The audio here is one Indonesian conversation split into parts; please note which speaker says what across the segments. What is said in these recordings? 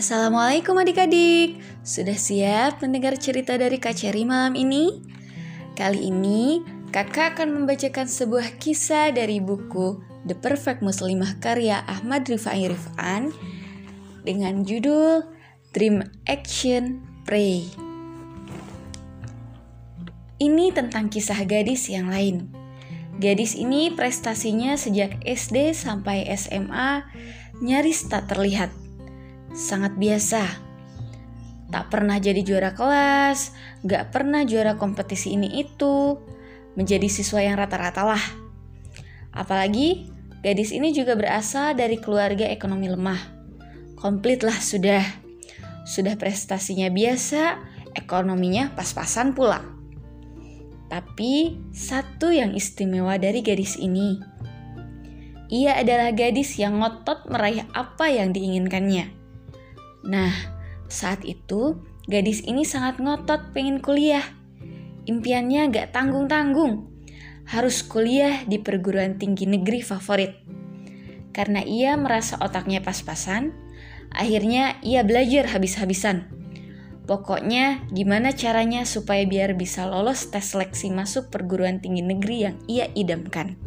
Speaker 1: Assalamualaikum adik-adik Sudah siap mendengar cerita dari Kak Cherry malam ini? Kali ini kakak akan membacakan sebuah kisah dari buku The Perfect Muslimah karya Ahmad Rifai Rifan dengan judul Dream Action Pray. Ini tentang kisah gadis yang lain. Gadis ini prestasinya sejak SD sampai SMA nyaris tak terlihat. Sangat biasa. Tak pernah jadi juara kelas, gak pernah juara kompetisi ini itu, menjadi siswa yang rata-rata lah. Apalagi gadis ini juga berasal dari keluarga ekonomi lemah. Komplit lah sudah. Sudah prestasinya biasa, ekonominya pas-pasan pula. Tapi satu yang istimewa dari gadis ini. Ia adalah gadis yang ngotot meraih apa yang diinginkannya. Nah, saat itu gadis ini sangat ngotot pengen kuliah. Impiannya gak tanggung-tanggung. Harus kuliah di perguruan tinggi negeri favorit. Karena ia merasa otaknya pas-pasan, akhirnya ia belajar habis-habisan Pokoknya gimana caranya supaya biar bisa lolos tes seleksi masuk perguruan tinggi negeri yang ia idamkan.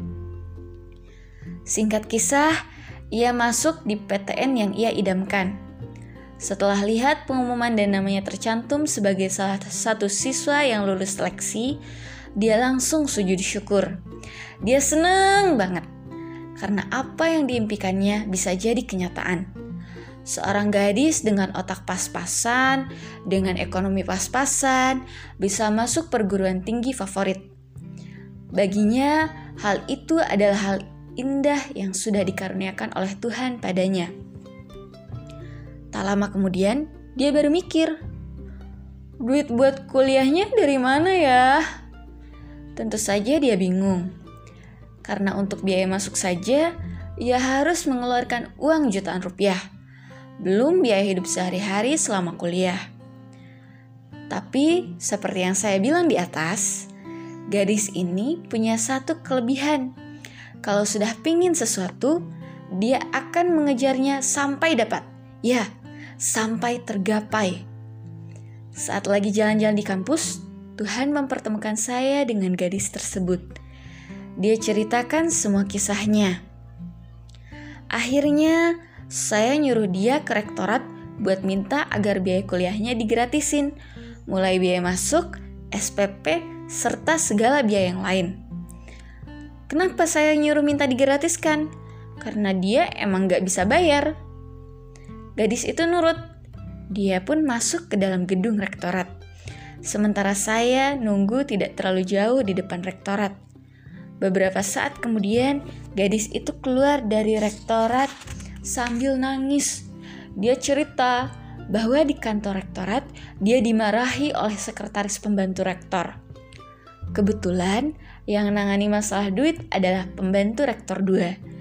Speaker 1: Singkat kisah, ia masuk di PTN yang ia idamkan. Setelah lihat pengumuman dan namanya tercantum sebagai salah satu siswa yang lulus seleksi, dia langsung sujud syukur. Dia seneng banget karena apa yang diimpikannya bisa jadi kenyataan. Seorang gadis dengan otak pas-pasan, dengan ekonomi pas-pasan, bisa masuk perguruan tinggi favorit. Baginya, hal itu adalah hal indah yang sudah dikaruniakan oleh Tuhan padanya. Tak lama kemudian, dia baru mikir, duit buat kuliahnya dari mana ya? Tentu saja dia bingung. Karena untuk biaya masuk saja, ia harus mengeluarkan uang jutaan rupiah belum biaya hidup sehari-hari selama kuliah. Tapi, seperti yang saya bilang di atas, gadis ini punya satu kelebihan. Kalau sudah pingin sesuatu, dia akan mengejarnya sampai dapat. Ya, sampai tergapai. Saat lagi jalan-jalan di kampus, Tuhan mempertemukan saya dengan gadis tersebut. Dia ceritakan semua kisahnya. Akhirnya, saya nyuruh dia ke rektorat buat minta agar biaya kuliahnya digratisin, mulai biaya masuk, SPP, serta segala biaya yang lain. Kenapa saya nyuruh minta digratiskan? Karena dia emang gak bisa bayar. Gadis itu nurut. Dia pun masuk ke dalam gedung rektorat. Sementara saya nunggu tidak terlalu jauh di depan rektorat. Beberapa saat kemudian, gadis itu keluar dari rektorat sambil nangis. Dia cerita bahwa di kantor rektorat dia dimarahi oleh sekretaris pembantu rektor. Kebetulan yang nangani masalah duit adalah pembantu rektor 2.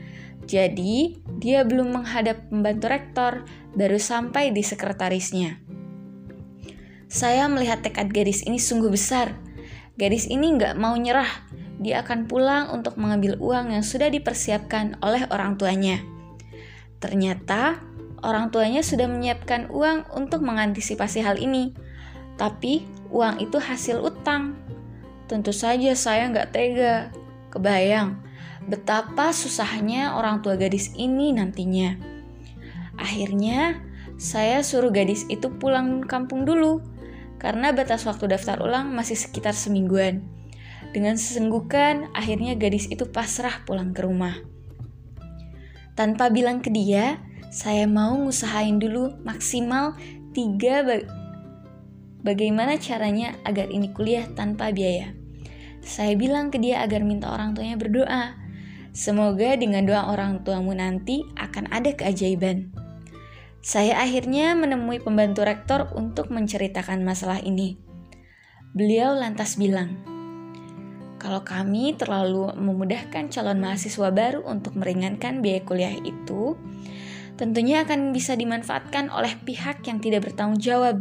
Speaker 1: Jadi, dia belum menghadap pembantu rektor, baru sampai di sekretarisnya. Saya melihat tekad gadis ini sungguh besar. Gadis ini nggak mau nyerah. Dia akan pulang untuk mengambil uang yang sudah dipersiapkan oleh orang tuanya. Ternyata orang tuanya sudah menyiapkan uang untuk mengantisipasi hal ini. Tapi uang itu hasil utang. Tentu saja saya nggak tega. Kebayang betapa susahnya orang tua gadis ini nantinya. Akhirnya, saya suruh gadis itu pulang kampung dulu karena batas waktu daftar ulang masih sekitar semingguan. Dengan sesenggukan, akhirnya gadis itu pasrah pulang ke rumah. Tanpa bilang ke dia, saya mau ngusahain dulu maksimal tiga bag bagaimana caranya agar ini kuliah tanpa biaya. Saya bilang ke dia agar minta orang tuanya berdoa. Semoga dengan doa orang tuamu nanti akan ada keajaiban. Saya akhirnya menemui pembantu rektor untuk menceritakan masalah ini. Beliau lantas bilang, kalau kami terlalu memudahkan calon mahasiswa baru untuk meringankan biaya kuliah itu, tentunya akan bisa dimanfaatkan oleh pihak yang tidak bertanggung jawab.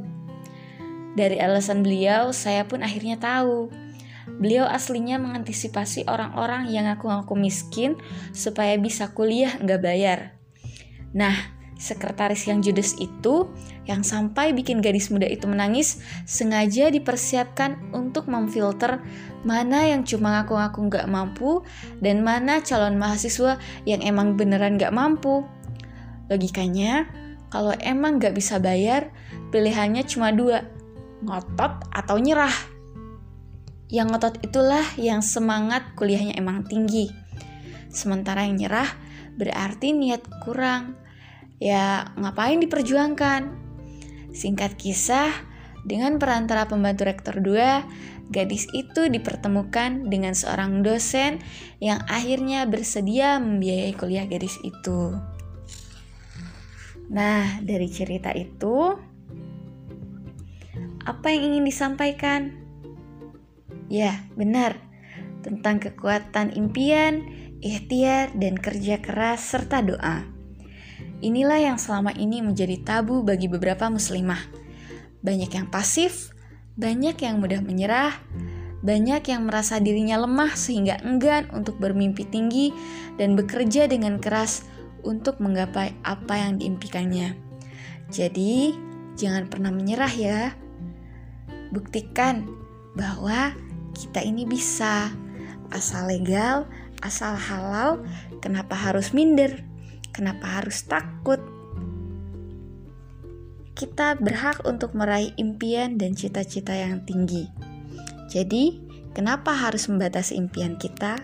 Speaker 1: Dari alasan beliau, saya pun akhirnya tahu. Beliau aslinya mengantisipasi orang-orang yang ngaku-ngaku miskin supaya bisa kuliah nggak bayar. Nah, Sekretaris yang judes itu, yang sampai bikin gadis muda itu menangis, sengaja dipersiapkan untuk memfilter mana yang cuma ngaku-ngaku nggak mampu dan mana calon mahasiswa yang emang beneran nggak mampu. Logikanya, kalau emang nggak bisa bayar, pilihannya cuma dua, ngotot atau nyerah. Yang ngotot itulah yang semangat kuliahnya emang tinggi. Sementara yang nyerah berarti niat kurang ya ngapain diperjuangkan? Singkat kisah, dengan perantara pembantu rektor 2, gadis itu dipertemukan dengan seorang dosen yang akhirnya bersedia membiayai kuliah gadis itu. Nah, dari cerita itu, apa yang ingin disampaikan? Ya, benar. Tentang kekuatan impian, ikhtiar, dan kerja keras serta doa. Inilah yang selama ini menjadi tabu bagi beberapa muslimah. Banyak yang pasif, banyak yang mudah menyerah, banyak yang merasa dirinya lemah sehingga enggan untuk bermimpi tinggi dan bekerja dengan keras untuk menggapai apa yang diimpikannya. Jadi, jangan pernah menyerah ya. Buktikan bahwa kita ini bisa. Asal legal, asal halal, kenapa harus minder? Kenapa harus takut? Kita berhak untuk meraih impian dan cita-cita yang tinggi. Jadi, kenapa harus membatasi impian kita?